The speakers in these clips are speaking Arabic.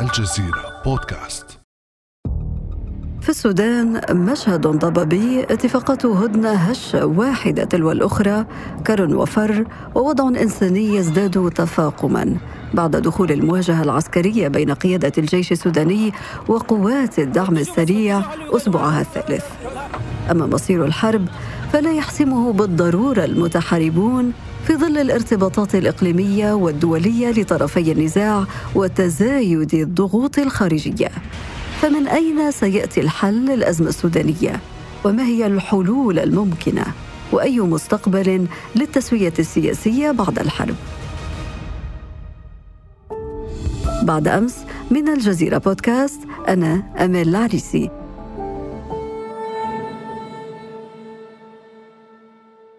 الجزيرة بودكاست. في السودان مشهد ضبابي اتفاقات هدنة هشة واحدة تلو الأخرى كر وفر ووضع إنساني يزداد تفاقما. بعد دخول المواجهة العسكرية بين قيادة الجيش السوداني وقوات الدعم السريع أسبوعها الثالث. أما مصير الحرب فلا يحسمه بالضرورة المتحاربون في ظل الارتباطات الإقليمية والدولية لطرفي النزاع وتزايد الضغوط الخارجية فمن أين سيأتي الحل للأزمة السودانية؟ وما هي الحلول الممكنة؟ وأي مستقبل للتسوية السياسية بعد الحرب؟ بعد أمس من الجزيرة بودكاست أنا أمال العريسي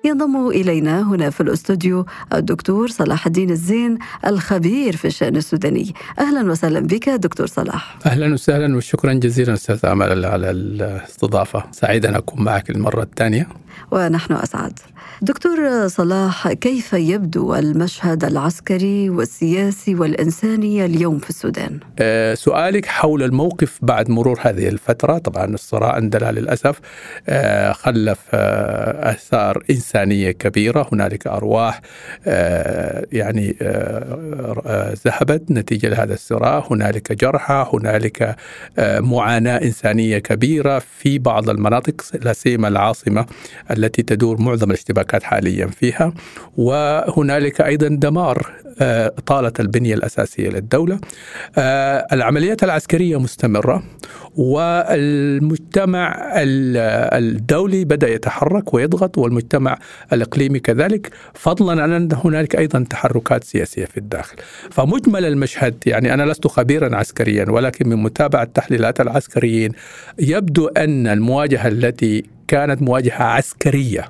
ينضم إلينا هنا في الأستوديو الدكتور صلاح الدين الزين الخبير في الشأن السوداني. أهلا وسهلا بك دكتور صلاح. أهلا وسهلا وشكرا جزيلا أستاذ أمل على الاستضافة. سعيد أن أكون معك المرة الثانية. ونحن أسعد. دكتور صلاح كيف يبدو المشهد العسكري والسياسي والإنساني اليوم في السودان؟ أه سؤالك حول الموقف بعد مرور هذه الفترة. طبعا الصراع عندنا للأسف أه خلف أه آثار إنسانية كبيرة هنالك أرواح أه يعني أه, آه، ذهبت نتيجة لهذا الصراع هنالك جرحى هنالك معاناة إنسانية كبيرة في بعض المناطق لا سيما العاصمة التي تدور معظم الاشتباكات حاليا فيها وهنالك أيضا دمار آه، طالت البنية الأساسية للدولة. آه، العمليات العسكرية مستمرة والمجتمع الدولي بدأ يتحرك ويضغط والمجتمع الإقليمي كذلك فضلا عن أن هنالك أيضا تحركات سياسية في الداخل. فمجمل المشهد يعني أنا لست خبيرا عسكريا ولكن من متابعة تحليلات العسكريين يبدو أن المواجهة التي كانت مواجهة عسكرية آه،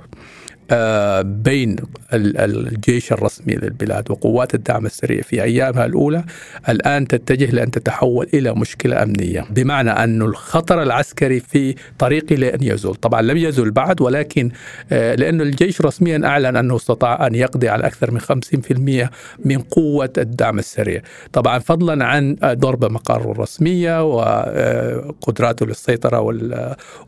بين الجيش الرسمي للبلاد وقوات الدعم السريع في أيامها الأولى الآن تتجه لأن تتحول إلى مشكلة أمنية، بمعنى أن الخطر العسكري في طريقه لأن يزول، طبعا لم يزل بعد ولكن آه، لأن الجيش رسميا أعلن أنه استطاع أن يقضي على أكثر من 50% من قوة الدعم السريع، طبعا فضلا عن ضرب مقاره الرسمية وقدراته للسيطرة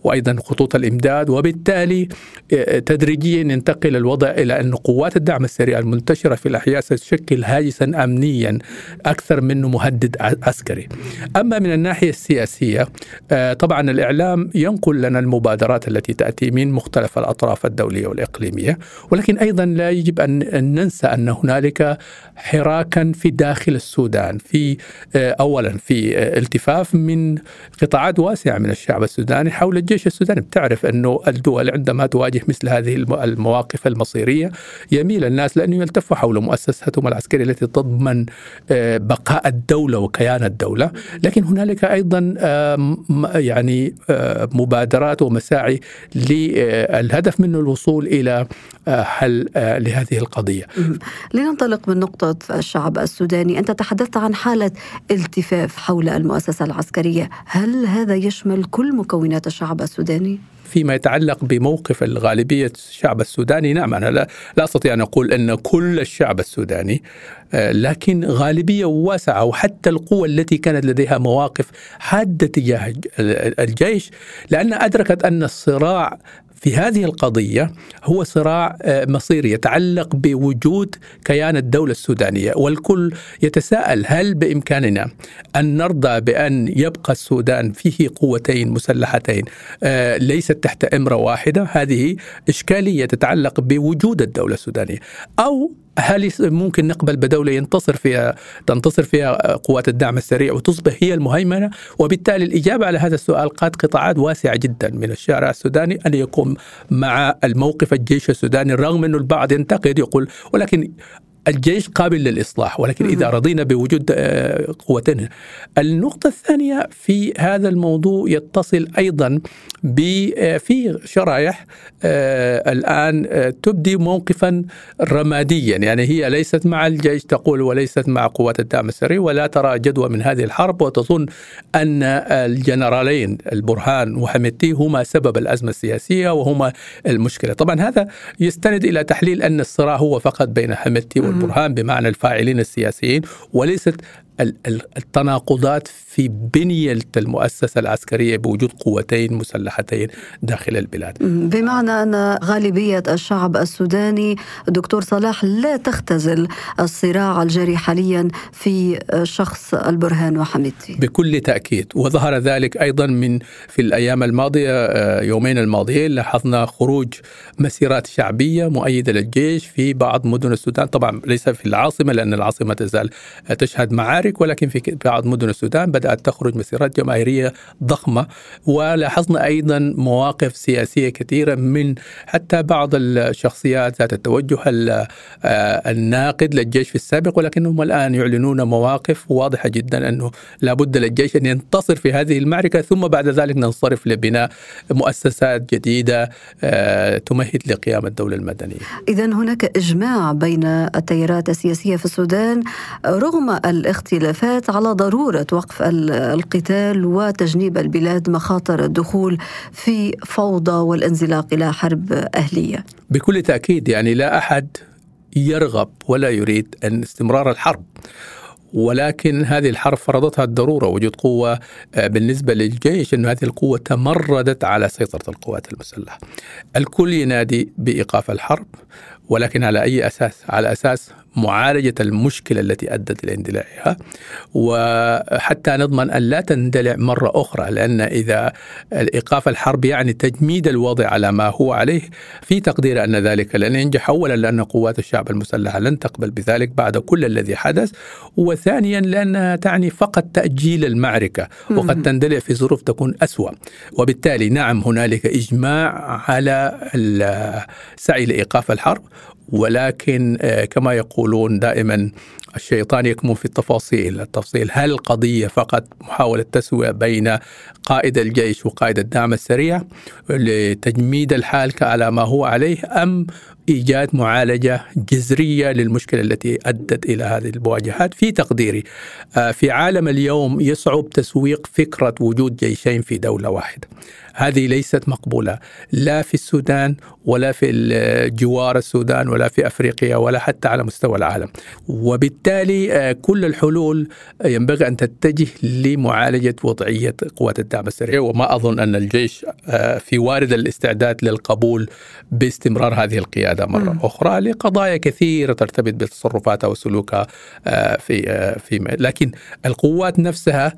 وأيضا خطوط الإمداد وبالتالي آه، تدريجيا ينتقل الوضع إلى أن قوات الدعم السريع المنتشرة في الأحياء ستشكل هاجسا أمنيا أكثر منه مهدد عسكري. أما من الناحية السياسية آه، طبعا الإعلام ينقل لنا المبادرات التي تأتي من مختلف الأطراف الدولية والإقليمية ولكن أيضا لا يجب أن ننسى أن هنالك حراكا في داخل السودان في آه، أولا في آه، التفاف من قطاعات واسعة من الشعب السوداني حول الجيش السوداني. بتعرف أنه الدول عندما تواجه مثل هذه المواقف المصيرية. يميل الناس لأنه يلتفوا حول مؤسساتهم العسكرية التي تضمن آه، بقاء الدولة وكيان الدولة. لكن هنالك أيضا يعني آه، مبادرات ومساعي للهدف منه الوصول إلى آه، حل لهذه القضية. لننطلق من نقطة الشعب السوداني. أنت تحدثت عن حالة التفاف حول المؤسسة العسكرية. هل هذا يشمل كل مكونات الشعب السوداني؟ فيما يتعلق بموقف الغالبية الشعب السوداني. نعم أنا لا, لا أستطيع أن أقول أن كل الشعب السوداني آه، لكن غالبية واسعة وحتى القوى التي كانت لديها مواقف حادة تجاه الجيش لأن أدركت أن الصراع في هذه القضية هو صراع آه، مصيري يتعلق بوجود كيان الدولة السودانية والكل يتساءل هل بإمكاننا أن نرضى بأن يبقى السودان فيه قوتين مسلحتين آه، ليست تحت إمرة واحدة هذه إشكالية تتعلق بوجود الدولة السودانية أو هل ممكن نقبل بدولة ينتصر فيها تنتصر فيها قوات الدعم السريع وتصبح هي المهيمنة؟ وبالتالي الإجابة على هذا السؤال قد قطاعات واسعة جدا من الشارع السوداني أن يقوم مع الموقف الجيش السوداني رغم أنه البعض ينتقد يقول ولكن الجيش قابل للإصلاح ولكن إذا رضينا بوجود آه، قوتين. النقطة الثانية في هذا الموضوع يتصل أيضا آه، في شرائح آه، الآن تبدي موقفا رماديا. يعني هي ليست مع الجيش تقول وليست مع قوات الدعم السري ولا ترى جدوى من هذه الحرب وتظن أن الجنرالين البرهان وحميتي هما سبب الأزمة السياسية وهما المشكلة. طبعا هذا يستند إلى تحليل أن الصراع هو فقط بين حميتي والبرهان بمعنى الفاعلين السياسيين وليست التناقضات في بنية المؤسسة العسكرية بوجود قوتين مسلحتين داخل البلاد. بمعنى أن غالبية الشعب السوداني دكتور صلاح لا تختزل الصراع الجاري حاليا في شخص البرهان وحميدتي بكل تأكيد. وظهر ذلك أيضا من في الأيام الماضية آه، يومين الماضيين لاحظنا خروج مسيرات شعبية مؤيدة للجيش في بعض مدن السودان. طبعا ليس في العاصمة لأن العاصمة تزال تشهد معارك. ولكن في بعض مدن السودان بدأت تخرج مسيرات جماهيرية ضخمة ولاحظنا أيضا مواقف سياسية كثيرة من حتى بعض الشخصيات ذات التوجه آه، الناقد للجيش في السابق ولكنهم الآن يعلنون مواقف واضحة جدا أنه لابد للجيش أن ينتصر في هذه المعركة ثم بعد ذلك ننصرف لبناء مؤسسات جديدة آه، تمهد لقيام الدولة المدنية. إذا هناك إجماع بين التيارات السياسية في السودان رغم الاختلافات على ضرورة وقف القتال وتجنيب البلاد مخاطر الدخول في فوضى والانزلاق إلى حرب أهلية. بكل تأكيد يعني لا أحد يرغب ولا يريد أن استمرار الحرب. ولكن هذه الحرب فرضتها الضرورة وجود قوة آه، بالنسبة للجيش إنه هذه القوة تمردت على سيطرة القوات المسلحة. الكل ينادي بإيقاف الحرب ولكن على أي أساس؟ على أساس معالجة المشكلة التي أدت إلى اندلاعها. وحتى نضمن أن لا تندلع مرة أخرى لأن إذا إيقاف الحرب يعني تجميد الوضع على ما هو عليه في تقدير أن ذلك لن ينجح أولا لأن قوات الشعب المسلحة لن تقبل بذلك بعد كل الذي حدث وثانيا لأنها تعني فقط تأجيل المعركة وقد تندلع في ظروف تكون أسوأ. وبالتالي نعم هنالك إجماع على السعي لإيقاف الحرب ولكن آه، كما يقولون دائما الشيطان يكمن في التفاصيل التفصيل هل القضية فقط محاولة تسوية بين قائد الجيش وقائد الدعم السريع لتجميد الحال على ما هو عليه أم إيجاد معالجة جذرية للمشكلة التي أدت إلى هذه المواجهات؟ في تقديري آه، في عالم اليوم يصعب تسويق فكرة وجود جيشين في دولة واحدة. هذه ليست مقبولة لا في السودان ولا في جوار السودان ولا في أفريقيا ولا حتى على مستوى العالم. وبالتالي آه، كل الحلول ينبغي أن تتجه لمعالجة وضعية قوات الدعم السريع. وما أظن أن الجيش آه، في وارد الاستعداد للقبول باستمرار هذه القيادة مرة م. أخرى لقضايا كثيرة ترتبط بتصرفاتها وسلوكها آه، في في لكن القوات نفسها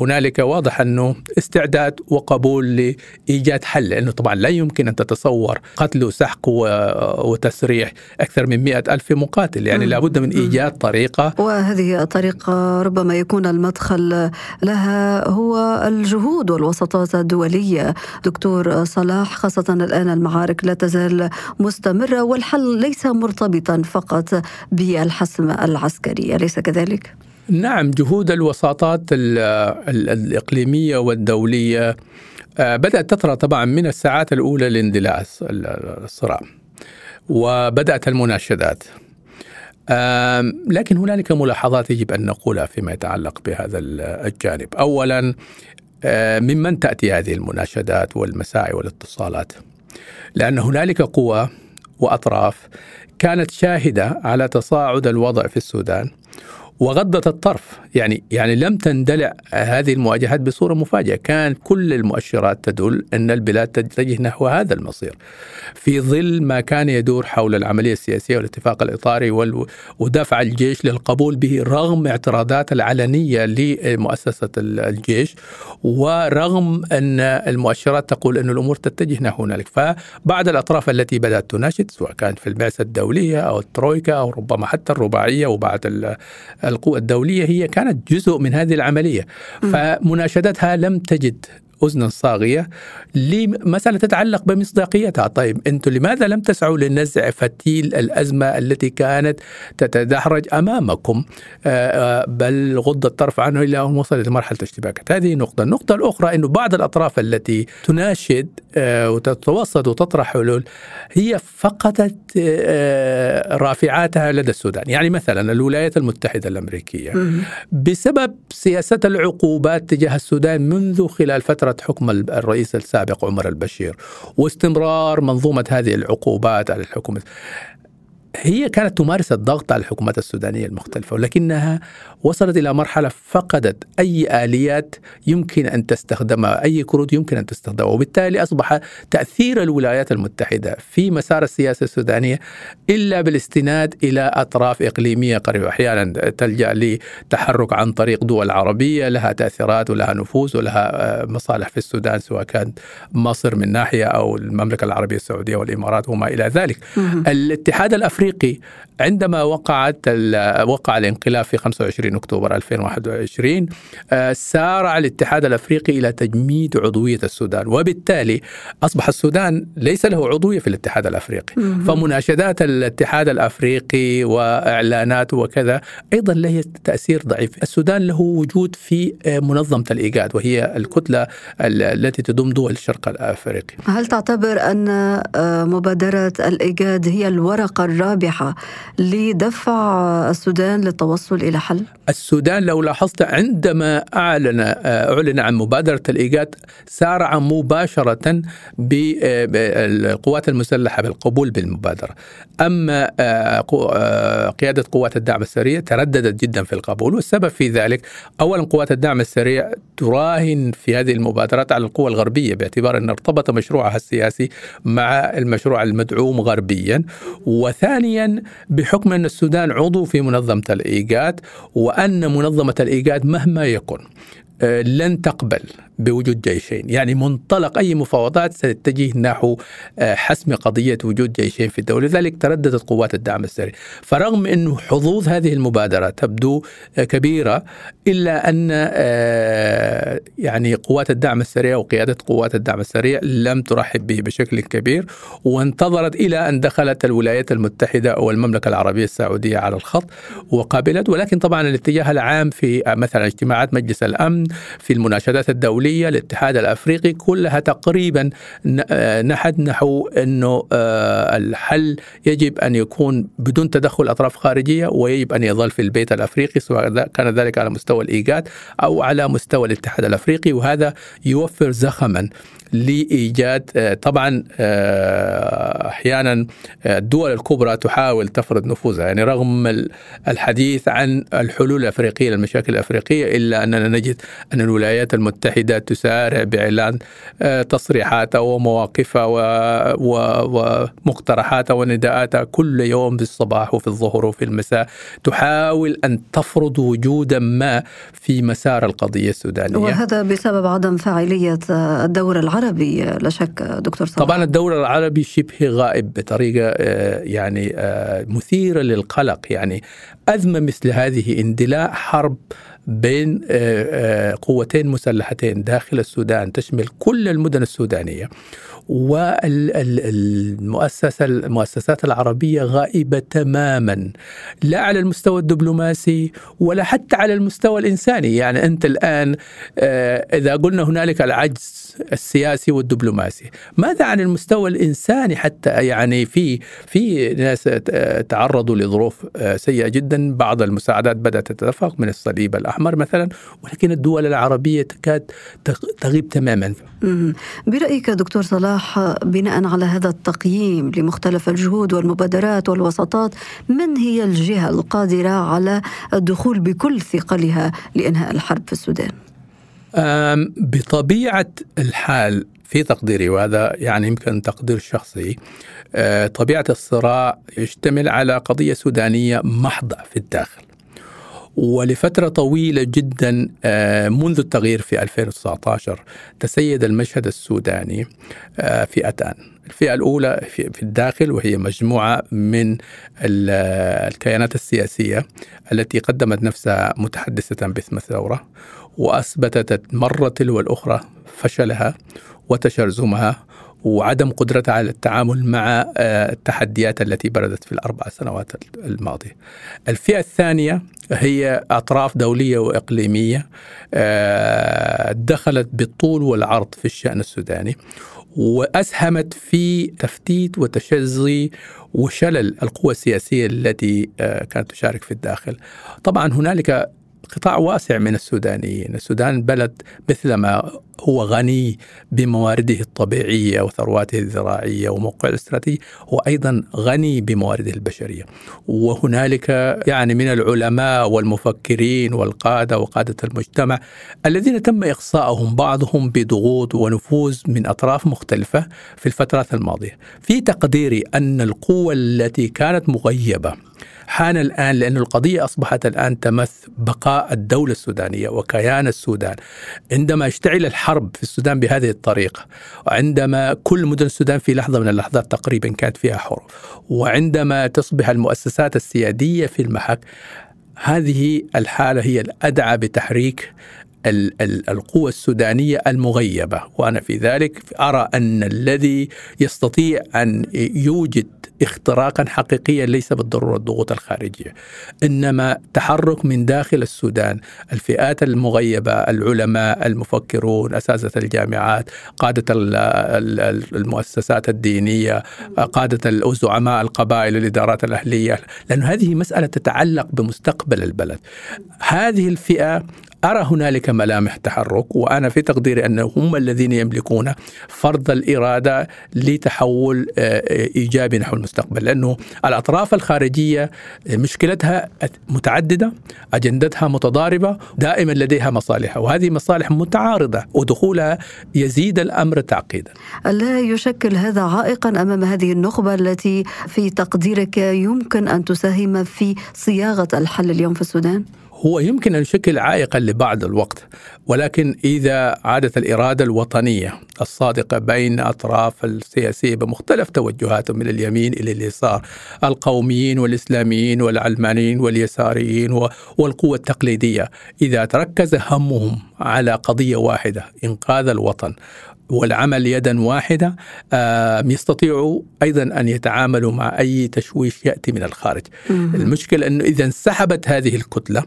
هنالك واضح أنه استعداد وقبول قبول لإيجاد حل لأنه طبعا لا يمكن أن تتصور قتل وسحق وتسريح أكثر من مئة ألف مقاتل يعني لابد من إيجاد طريقة. وهذه الطريقة ربما يكون المدخل لها هو الجهود والوساطات الدولية. دكتور صلاح خاصة الآن المعارك لا تزال مستمرة والحل ليس مرتبطا فقط بالحسم العسكري أليس كذلك؟ نعم جهود الوساطات الإقليمية والدولية آه، بدأت تطرأ طبعا من الساعات الأولى لاندلاع الصراع وبدأت المناشدات. لكن هنالك ملاحظات يجب أن نقولها فيما يتعلق بهذا الجانب. أولا آه، ممن تأتي هذه المناشدات والمساعي والاتصالات؟ لأن هنالك قوى وأطراف كانت شاهدة على تصاعد الوضع في السودان. وغضت الطرف. يعني يعني لم تندلع هذه المواجهات بصورة مفاجئة، كان كل المؤشرات تدل أن البلاد تتجه نحو هذا المصير. في ظل ما كان يدور حول العملية السياسية والاتفاق الإطاري ودفع الجيش للقبول به رغم اعتراضات العلنية لمؤسسة الجيش ورغم أن المؤشرات تقول أن الأمور تتجه نحو هنالك، فبعد الأطراف التي بدأت تناشد سواء كانت في البعثة الدولية أو الترويكا أو ربما حتى الرباعية وبعد القوى الدولية هي كانت جزء من هذه العملية. فمناشدتها لم تجد أذنا صاغية لمسألة تتعلق بمصداقيتها. طيب أنتم لماذا لم تسعوا لنزع فتيل الأزمة التي كانت تتدحرج أمامكم؟ آه، آه، بل غض الطرف عنه إلى أن وصلت لمرحلة اشتباكات هذه نقطة. النقطة الأخرى أنه بعض الأطراف التي تناشد آه، وتتوسط وتطرح حلول هي فقدت رافعاتها لدى السودان. يعني مثلا الولايات المتحدة الأمريكية بسبب سياسة العقوبات تجاه السودان منذ خلال فترة فترة حكم الرئيس السابق عمر البشير واستمرار منظومة هذه العقوبات على الحكومة. هي كانت تمارس الضغط على الحكومات السودانية المختلفة ولكنها وصلت إلى مرحلة فقدت أي آليات يمكن أن تستخدمها، أي كروت يمكن أن تستخدمها، وبالتالي أصبح تأثير الولايات المتحدة في مسار السياسة السودانية إلا بالاستناد إلى أطراف إقليمية قريبة، أحيانا تلجأ لتحرك عن طريق دول عربية لها تأثيرات ولها نفوذ ولها مصالح في السودان سواء كانت مصر من ناحية أو المملكة العربية السعودية والإمارات وما إلى ذلك. الاتحاد الأفريقي عندما وقعت وقع الانقلاب في 25 أكتوبر 2021 آه، سارع الاتحاد الأفريقي إلى تجميد عضوية السودان وبالتالي أصبح السودان ليس له عضوية في الاتحاد الأفريقي. فمناشدات الاتحاد الأفريقي واعلاناته وكذا أيضا لها تأثير ضعيف. السودان له وجود في آه، منظمة الإيجاد وهي الكتلة التي تضم دول الشرق الأفريقي. هل تعتبر أن آه، مبادرة الإيجاد هي الورقه الرابحه لدفع السودان للتوصل إلى حل؟ السودان لو لاحظت عندما أعلن أعلن عن مبادرة الإيجاد سارع مباشرة بالقوات المسلحة بالقبول بالمبادرة. أما آه، آه، قيادة قوات الدعم السريع ترددت جدا في القبول والسبب في ذلك اولا قوات الدعم السريع تراهن في هذه المبادرات على القوى الغربية باعتبار أن ارتبط مشروعها السياسي مع المشروع المدعوم غربيا وثانيا بحكم أن السودان عضو في منظمة الإيجاد وأن منظمة الإيجاد مهما يكن لن تقبل بوجود جيشين. يعني منطلق أي مفاوضات ستتجه نحو آه، حسم قضية وجود جيشين في الدولة. لذلك ترددت قوات الدعم السري فرغم أنه حظوظ هذه المبادرة تبدو آه، كبيرة إلا أن يعني قوات الدعم السريع وقيادة قوات الدعم السريع لم ترحب به بشكل كبير وانتظرت إلى أن دخلت الولايات المتحدة والمملكة العربية السعودية على الخط وقابلت. ولكن طبعا الاتجاه العام في مثلا اجتماعات مجلس الأمن في المناشدات الدولية الاتحاد الأفريقي كلها تقريبا نحد نحو أنه آه، الحل يجب أن يكون بدون تدخل أطراف خارجية ويجب أن يظل في البيت الأفريقي سواء كان ذلك على مستوى الإيجاد أو على مستوى الاتحاد الأفريقي وهذا يوفر زخما. لإيجاد آه، طبعا آه، أحيانا الدول الكبرى تحاول تفرض نفوذها. يعني رغم الحديث عن الحلول الأفريقية للمشاكل الأفريقية إلا أننا نجد أن الولايات المتحدة تسارع بإعلان آه، تصريحاتها ومواقفها ومقترحاتها ونداءاتها كل يوم في الصباح وفي الظهر وفي المساء. تحاول أن تفرض وجودا ما في مسار القضية السودانية. وهذا بسبب عدم فاعلية الدور العربي العربي لا شك دكتور صلاح. طبعا الدور العربي شبه غائب بطريقة آه، يعني آه، مثيرة للقلق. يعني أزمة مثل هذه اندلاع حرب بين آه، قوتين مسلحتين داخل السودان تشمل كل المدن السودانية. والمؤسسة المؤسسات العربية غائبة تماما لا على المستوى الدبلوماسي ولا حتى على المستوى الإنساني. يعني أنت الآن إذا قلنا هنالك العجز السياسي والدبلوماسي ماذا عن المستوى الإنساني حتى؟ يعني في في ناس تعرضوا لظروف سيئة جدا بعض المساعدات بدأت تتدفق من الصليب الأحمر مثلا ولكن الدول العربية تكاد تغيب تماما. برأيك دكتور صلاح بناء على هذا التقييم لمختلف الجهود والمبادرات والوساطات من هي الجهة القادرة على الدخول بكل ثقلها لإنهاء الحرب في السودان؟ بطبيعة الحال في تقديري وهذا يعني يمكن تقدير شخصي أه، طبيعة الصراع يشتمل على قضية سودانية محضة في الداخل. ولفترة طويلة جدا أه، منذ التغيير في 2019 تسيد المشهد السوداني أه، فئتان الفئة الأولى في الداخل وهي مجموعة من الكيانات السياسية التي قدمت نفسها متحدثة باسم الثورة وأثبتت مرة تلو الأخرى فشلها وتشرذمها وعدم قدرتها على التعامل مع آه، التحديات التي بردت في الأربع سنوات الماضية. الفئة الثانية هي أطراف دولية وإقليمية آه، دخلت بالطول والعرض في الشأن السوداني وأسهمت في تفتيت وتشظي وشلل القوى السياسية التي آه، كانت تشارك في الداخل. طبعا هنالك قطاع واسع من السودانيين. السودان بلد مثلما هو غني بموارده الطبيعية وثرواته الزراعية وموقعه الاستراتيجي هو أيضا غني بموارده البشرية. وهنالك يعني من العلماء والمفكرين والقادة وقادة المجتمع الذين تم إقصاءهم بعضهم بضغوط ونفوذ من أطراف مختلفة في الفترات الماضية. في تقديري أن القوة التي كانت مغيبة حان الآن لأن القضية أصبحت الآن تمث بقاء الدولة السودانية وكيان السودان. عندما اشتعل الحرب في السودان بهذه الطريقة وعندما كل مدن السودان في لحظة من اللحظات تقريبا كانت فيها حروب وعندما تصبح المؤسسات السيادية في المحك هذه الحالة هي الأدعى بتحريك القوى السودانية المغيبة. وأنا في ذلك أرى أن الذي يستطيع أن يوجد اختراقا حقيقيا ليس بالضرورة الضغوط الخارجية إنما تحرك من داخل السودان. الفئات المغيبة العلماء المفكرون أساتذة الجامعات قادة المؤسسات الدينية قادة زعماء القبائل الإدارات الأهلية. لأن هذه مسألة تتعلق بمستقبل البلد. هذه الفئة أرى هنالك ملامح تحرك وأنا في تقديري أنهم هم الذين يملكون فرض الإرادة لتحول آه، إيجابي نحو المستقبل لأنه الأطراف الخارجية مشكلتها متعددة أجندتها متضاربة دائما لديها مصالح وهذه مصالح متعارضة ودخولها يزيد الأمر تعقيدا لا يشكل هذا عائقا أمام هذه النخبة التي في تقديرك يمكن أن تساهم في صياغة الحل اليوم في السودان؟ هو يمكن أن يشكل عائقا لبعض الوقت ولكن إذا عادت الإرادة الوطنية الصادقة بين أطراف السياسية بمختلف توجهاتهم من اليمين إلى اليسار القوميين والإسلاميين والعلمانيين واليساريين والقوة التقليدية إذا تركز همهم على قضية واحدة إنقاذ الوطن والعمل يدا واحدة يستطيعوا أيضا أن يتعاملوا مع أي تشويش يأتي من الخارج. المشكلة أنه إذا انسحبت هذه الكتلة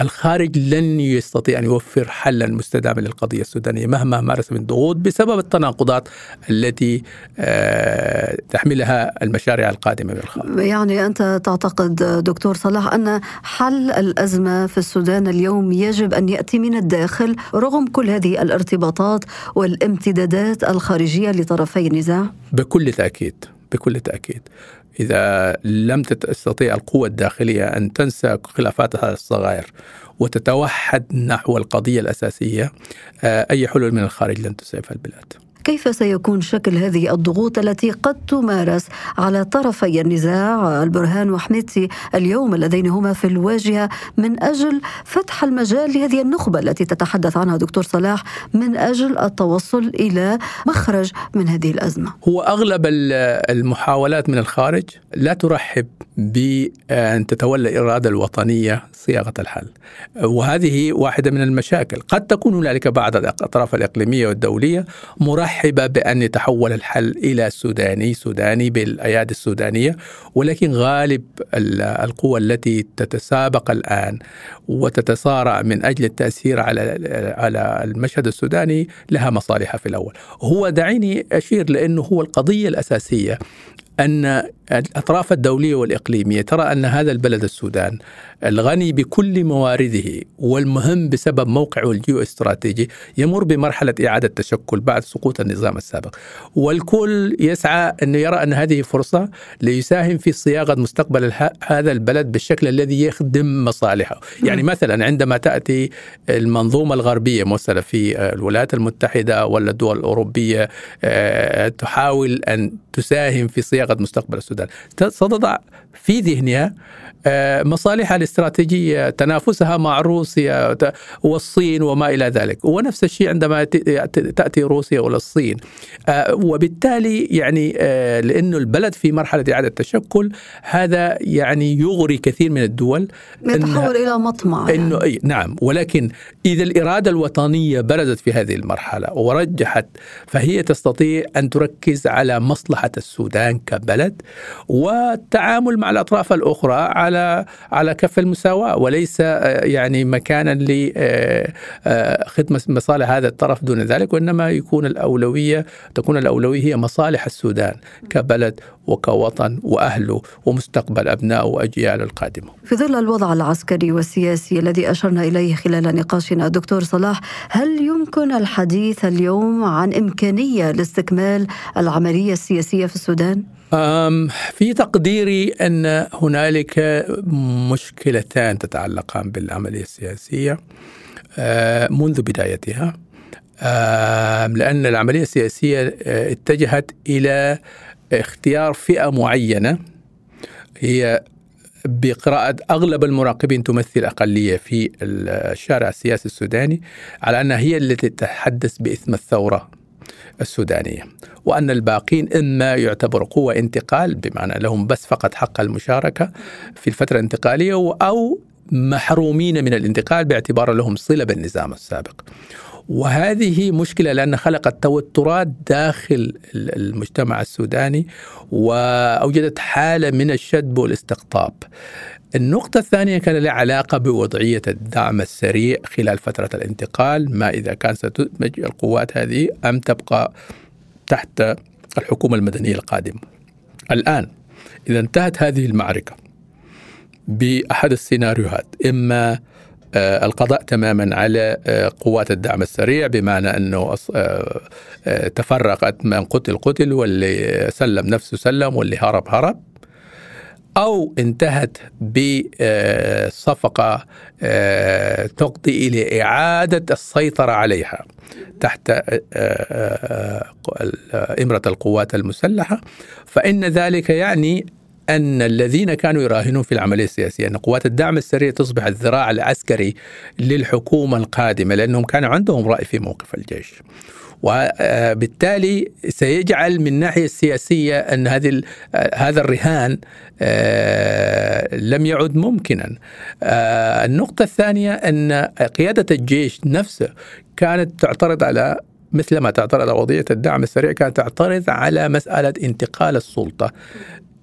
الخارج لن يستطيع أن يوفر حلا مستداما للقضية السودانية مهما مارس من ضغوط بسبب التناقضات التي آه، تحملها المشاريع القادمة من الخارج يعني أنت تعتقد دكتور صلاح أن حل الأزمة في السودان اليوم يجب أن يأتي من الداخل رغم كل هذه الارتباطات والامتدادات الخارجية لطرفي النزاع؟ بكل تأكيد بكل تأكيد إذا لم تستطيع القوة الداخلية أن تنسى خلافاتها الصغائر وتتوحد نحو القضية الأساسية آه، أي حلول من الخارج لن تسعف البلاد؟ كيف سيكون شكل هذه الضغوط التي قد تمارس على طرفي النزاع البرهان وحميدتي اليوم اللذين هما في الواجهة من أجل فتح المجال لهذه النخبة التي تتحدث عنها دكتور صلاح من أجل التوصل إلى مخرج من هذه الأزمة. هو أغلب المحاولات من الخارج لا ترحب بأن تتولى الإرادة الوطنية صياغة الحل. وهذه واحدة من المشاكل، قد تكون هنالك بعض الأطراف الإقليمية والدولية مرحبة مرحبة بأن يتحول الحل إلى سوداني سوداني بالأيادي السودانية ولكن غالب القوى التي تتسابق الآن وتتصارع من أجل التأثير على على المشهد السوداني لها مصالح في الأول هو دعيني أشير لأنه هو القضية الأساسية أن الأطراف الدولية والإقليمية ترى أن هذا البلد السودان الغني بكل موارده والمهم بسبب موقعه الجيو استراتيجي يمر بمرحلة إعادة تشكل بعد سقوط النظام السابق. والكل يسعى أن يرى أن هذه فرصة ليساهم في صياغة مستقبل هذا البلد بالشكل الذي يخدم مصالحه. يعني مثلا عندما تأتي المنظومة الغربية مثلا في الولايات المتحدة ولا الدول الأوروبية آه، تحاول أن تساهم في صياغة مستقبل السودان. ستضع في ذهنها مصالحها الاستراتيجية تنافسها مع روسيا والصين وما إلى ذلك. ونفس الشيء عندما تأتي روسيا ولا الصين. آه، وبالتالي يعني آه، لأنه البلد في مرحلة إعادة تشكل هذا يعني يغري كثير من الدول يتحول إلى مطمع إنه أي نعم. ولكن إذا الإرادة الوطنية برزت في هذه المرحلة ورجحت فهي تستطيع أن تركز على مصلحة السودان كبلد والتعامل مع الأطراف الأخرى على على كف المساواة وليس يعني مكانا لخدمة مصالح هذا الطرف دون ذلك وإنما يكون الأولوية تكون الأولوية هي مصالح السودان كبلد وكوطن وأهله ومستقبل أبنائه وأجياله القادمة في ظل الوضع العسكري والسياسي الذي أشرنا إليه خلال نقاشنا دكتور صلاح هل يمكن الحديث اليوم عن إمكانية لاستكمال العملية السياسية في السودان؟ في تقديري أن هنالك مشكلتان تتعلقان بالعملية السياسية أه، منذ بدايتها. لأن العملية السياسية أه، اتجهت إلى اختيار فئة معينة. هي بقراءة أغلب المراقبين تمثل أقلية في الشارع السياسي السوداني على أنها هي التي تتحدث باسم الثورة. السودانية وأن الباقين إما يعتبر قوة انتقال بمعنى لهم بس فقط حق المشاركة في الفترة الانتقالية أو محرومين من الانتقال باعتبار لهم صلة بالنظام السابق وهذه مشكلة لأن خلقت توترات داخل المجتمع السوداني وأوجدت حالة من الشد والاستقطاب. النقطة الثانية كان لها علاقة بوضعية الدعم السريع خلال فترة الانتقال ما إذا كان ستدمج القوات هذه أم تبقى تحت الحكومة المدنية القادمة. الآن إذا انتهت هذه المعركة بأحد السيناريوهات إما آه، القضاء تماما على آه، قوات الدعم السريع بمعنى أنه آه، تفرقت من قتل قتل واللي سلم نفسه سلم واللي هرب هرب. أو انتهت بصفقه تقضي إلى إعادة السيطرة عليها تحت إمرة القوات المسلحة. فإن ذلك يعني أن الذين كانوا يراهنون في العملية السياسية أن قوات الدعم السريع تصبح الذراع العسكري للحكومة القادمة لأنهم كانوا عندهم رأي في موقف الجيش. وبالتالي سيجعل من الناحية السياسية أن هذه هذا الرهان آه، لم يعد ممكنا. آه، النقطة الثانية أن قيادة الجيش نفسه كانت تعترض على مثل ما تعترض على وضعية الدعم السريع كانت تعترض على مسألة انتقال السلطة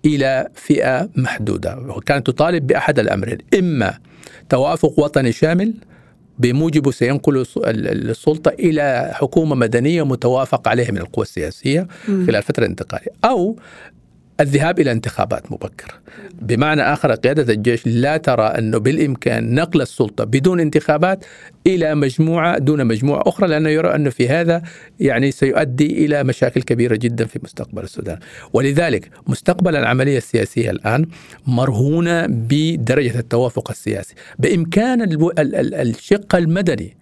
إلى فئة محدودة وكانت تطالب بأحد الأمرين إما توافق وطني شامل بموجبه سينقل السلطة إلى حكومة مدنية متوافق عليها من القوى السياسية خلال الفترة الانتقالية أو الذهاب إلى انتخابات مبكره. بمعنى آخر قيادة الجيش لا ترى أنه بالإمكان نقل السلطة بدون انتخابات إلى مجموعة دون مجموعة أخرى لأنه يرى أنه في هذا يعني سيؤدي إلى مشاكل كبيرة جدا في مستقبل السودان. ولذلك مستقبل العملية السياسية الآن مرهونة بدرجة التوافق السياسي. بإمكان الشق المدني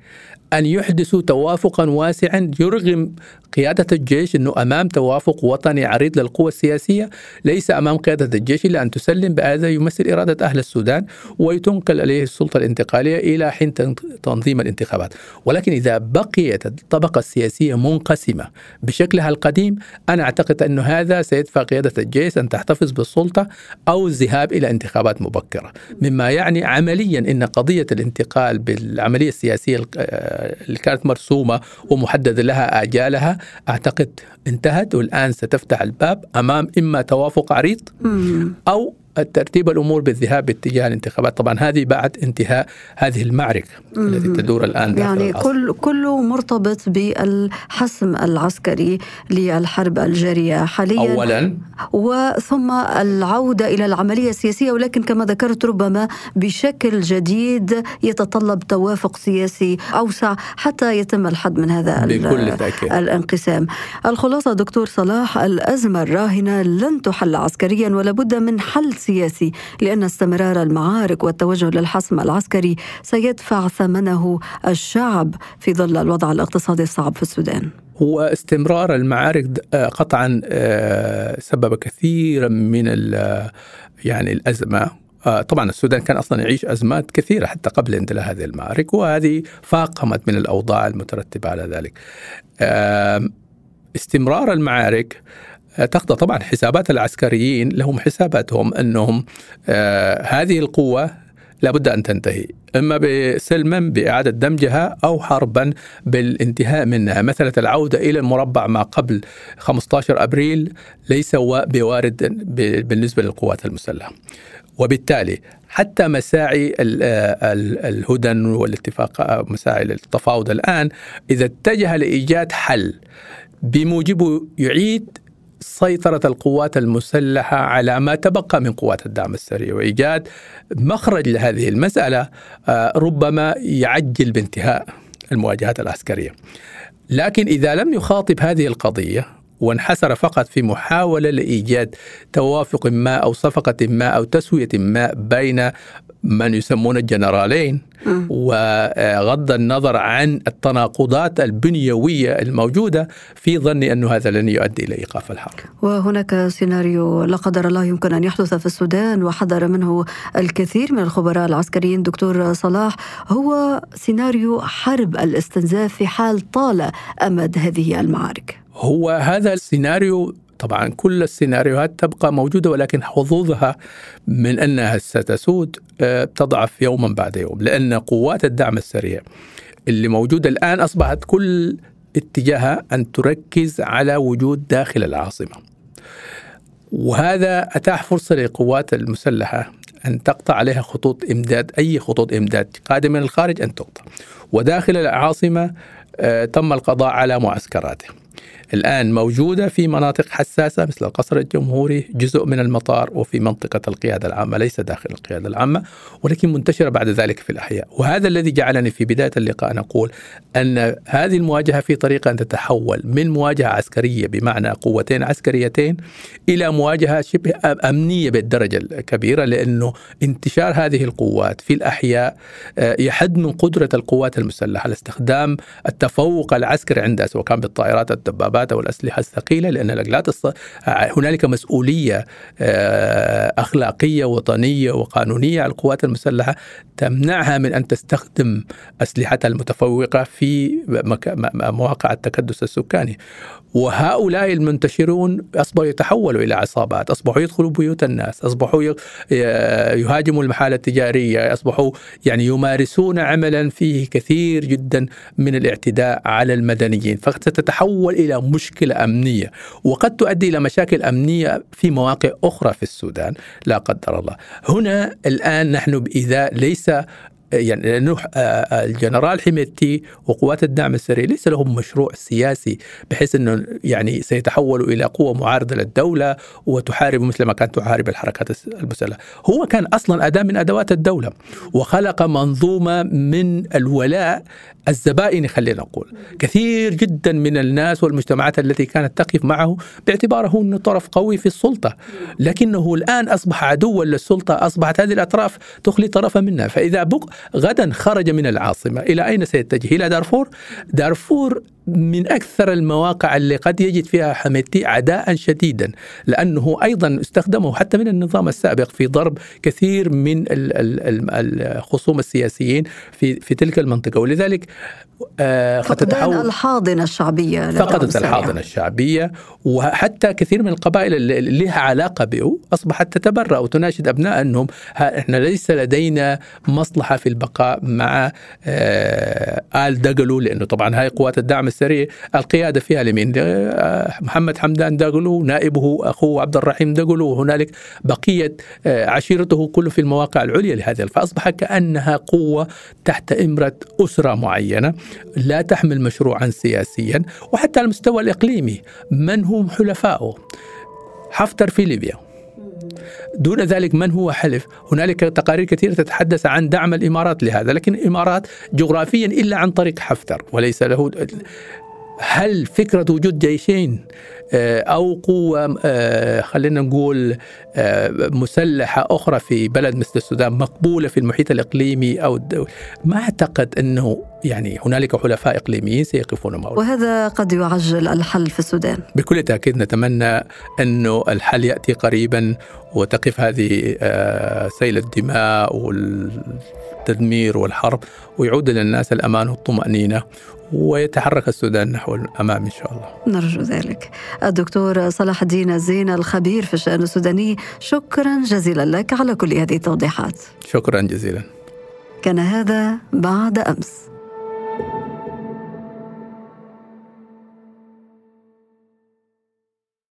أن يحدثوا توافقا واسعا يرغم قيادة الجيش أنه أمام توافق وطني عريض للقوى السياسية. ليس أمام قيادة الجيش إلا أن تسلم بهذا يمثل إرادة أهل السودان ويتنقل عليه السلطة الانتقالية إلى حين تنظيم الانتخابات. ولكن إذا بقيت الطبقة السياسية منقسمة بشكلها القديم أنا أعتقد أن هذا سيدفع قيادة الجيش أن تحتفظ بالسلطة أو الذهاب إلى انتخابات مبكرة. مما يعني عمليا أن قضية الانتقال بالعملية السياسية اللي كانت مرسومة ومحدد لها آجالها. أعتقد انتهت والآن ستفتح الباب أمام إما توافق عريض أو ترتيب الأمور بالذهاب باتجاه الانتخابات. طبعا هذه بعد انتهاء هذه المعركة التي تدور الآن داخل يعني كل كله مرتبط بالحسم العسكري للحرب الجارية حاليا. اولا. وثم العودة إلى العملية السياسية ولكن كما ذكرت ربما بشكل جديد يتطلب توافق سياسي أوسع حتى يتم الحد من هذا بكل تأكيد. الانقسام. الخلاصة دكتور صلاح الأزمة الراهنة لن تحل عسكريا ولا بد من حل سياسي لأن استمرار المعارك والتوجه للحسم العسكري سيدفع ثمنه الشعب في ظل الوضع الاقتصادي الصعب في السودان هو استمرار المعارك آه، قطعا آه، سبب كثيرا من يعني الأزمة آه، طبعا السودان كان أصلا يعيش أزمات كثيرة حتى قبل اندلاع هذه المعارك وهذه فاقمت من الأوضاع المترتبة على ذلك. استمرار المعارك تخضع. طبعا حسابات العسكريين لهم حساباتهم أنهم آه هذه القوة لابد أن تنتهي إما بسلما بإعادة دمجها أو حربا بالانتهاء منها. مسألة العودة إلى المربع ما قبل 15 أبريل ليس بوارد بالنسبة للقوات المسلحة. وبالتالي حتى مساعي الهدن والاتفاق مساعي التفاوض الآن إذا اتجه لإيجاد حل بموجبه يعيد سيطرة القوات المسلحة على ما تبقى من قوات الدعم السريع وإيجاد مخرج لهذه المسألة آه، ربما يعجل بانتهاء المواجهات العسكرية. لكن إذا لم يخاطب هذه القضية وانحسر فقط في محاولة لإيجاد توافق ما أو صفقة ما أو تسوية ما بين من يسمون الجنرالين وغض النظر عن التناقضات البنيوية الموجودة في ظني أن هذا لن يؤدي إلى إيقاف الحرب. وهناك سيناريو لا قدر الله يمكن أن يحدث في السودان وحذر منه الكثير من الخبراء العسكريين. دكتور صلاح هو سيناريو حرب الاستنزاف في حال طال أمد هذه المعارك. هو هذا السيناريو طبعا كل السيناريوهات تبقى موجودة ولكن حظوظها من أنها ستسود آه، تضعف يوما بعد يوم لأن قوات الدعم السريع اللي موجودة الآن أصبحت كل اتجاهها أن تركز على وجود داخل العاصمة. وهذا أتاح فرصة للقوات المسلحة أن تقطع عليها خطوط إمداد أي خطوط إمداد قادمة من الخارج أن تقطع. وداخل العاصمة آه، تم القضاء على معسكراته الآن موجودة في مناطق حساسة مثل القصر الجمهوري جزء من المطار وفي منطقة القيادة العامة ليس داخل القيادة العامة ولكن منتشرة بعد ذلك في الأحياء. وهذا الذي جعلني في بداية اللقاء نقول أن هذه المواجهة في طريقة أن تتحول من مواجهة عسكرية بمعنى قوتين عسكريتين إلى مواجهة شبه أمنية بالدرجة الكبيرة لأنه انتشار هذه القوات في الأحياء آه، يحد من قدرة القوات المسلحة على استخدام التفوق العسكري عندها سواء كان بالطائرات الدبابات الدبابات أو الاسلحه الثقيلة لأن لا تص... هنالك مسؤولية آه، أخلاقية وطنية وقانونية على القوات المسلحة تمنعها من أن تستخدم أسلحتها المتفوقة في مواقع التكدس السكاني. وهؤلاء المنتشرون أصبحوا يتحولوا إلى عصابات، أصبحوا يدخلوا بيوت الناس، أصبحوا يهاجموا المحال التجارية، أصبحوا يعني يمارسون عملا فيه كثير جدا من الاعتداء على المدنيين، فستتحول إلى مشكلة أمنية، وقد تؤدي إلى مشاكل أمنية في مواقع أخرى في السودان، لا قدر الله. هنا الآن نحن باذا ليس يعني لأنه آه، آه، الجنرال حميدتي وقوات الدعم السريع ليس لهم مشروع سياسي بحيث إنه يعني سيتحولوا إلى قوة معارضة للدولة وتحارب مثل ما كانت تحارب الحركات المسلحة، هو كان أصلا أداة من أدوات الدولة وخلق منظومة من الولاء الزبائني خلينا نقول، كثير جدا من الناس والمجتمعات التي كانت تقف معه باعتباره إنه طرف قوي في السلطة، لكنه الآن أصبح عدوا للسلطة، أصبحت هذه الأطراف تخلي طرفا منها، فإذا بق غدا خرج من العاصمة. إلى أين سيتجه؟ إلى دارفور. دارفور من أكثر المواقع اللي قد يجد فيها حميدتي عداء شديدا لأنه أيضا استخدمه حتى من النظام السابق في ضرب كثير من الخصوم السياسيين في في تلك المنطقة. ولذلك آه فقدان الحاضنة الشعبية فقدت الحاضنة الشعبية وحتى كثير من القبائل اللي لها علاقة به أصبحت تتبرأ وتناشد أبناء أنهم إحنا ليس لدينا مصلحة في البقاء مع آه آل دقلو لأنه طبعا هاي قوات الدعم السريع القيادة فيها لمين؟ آه محمد حمدان دقلو نائبه أخوه عبد الرحيم دقلو وهنالك بقية عشيرته كله في المواقع العليا لهذه فأصبح كأنها قوة تحت إمرة أسرة معينة. لا تحمل مشروعا سياسيا وحتى على المستوى الإقليمي. من هم حلفائه؟ حفتر في ليبيا. دون ذلك من هو حلف؟ هنالك تقارير كثيرة تتحدث عن دعم الإمارات لهذا لكن الإمارات جغرافيا إلا عن طريق حفتر وليس له هل فكرة وجود جيشين آه، أو قوة آه، خلينا نقول آه، مسلحة أخرى في بلد مثل السودان مقبولة في المحيط الإقليمي أو الدولي ما أعتقد أنه يعني هنالك حلفاء إقليميين سيقفون معه وهذا قد يعجل الحل في السودان. بكل تأكيد نتمنى أنه الحل يأتي قريبا وتقف هذه سيل الدماء والتدمير والحرب ويعود للناس الأمان والطمأنينة ويتحرك السودان نحو الأمام إن شاء الله. نرجو ذلك. الدكتور صلاح الدين الزين الخبير في الشأن السوداني شكرا جزيلا لك على كل هذه التوضيحات. شكرا جزيلا. كان هذا بعد أمس.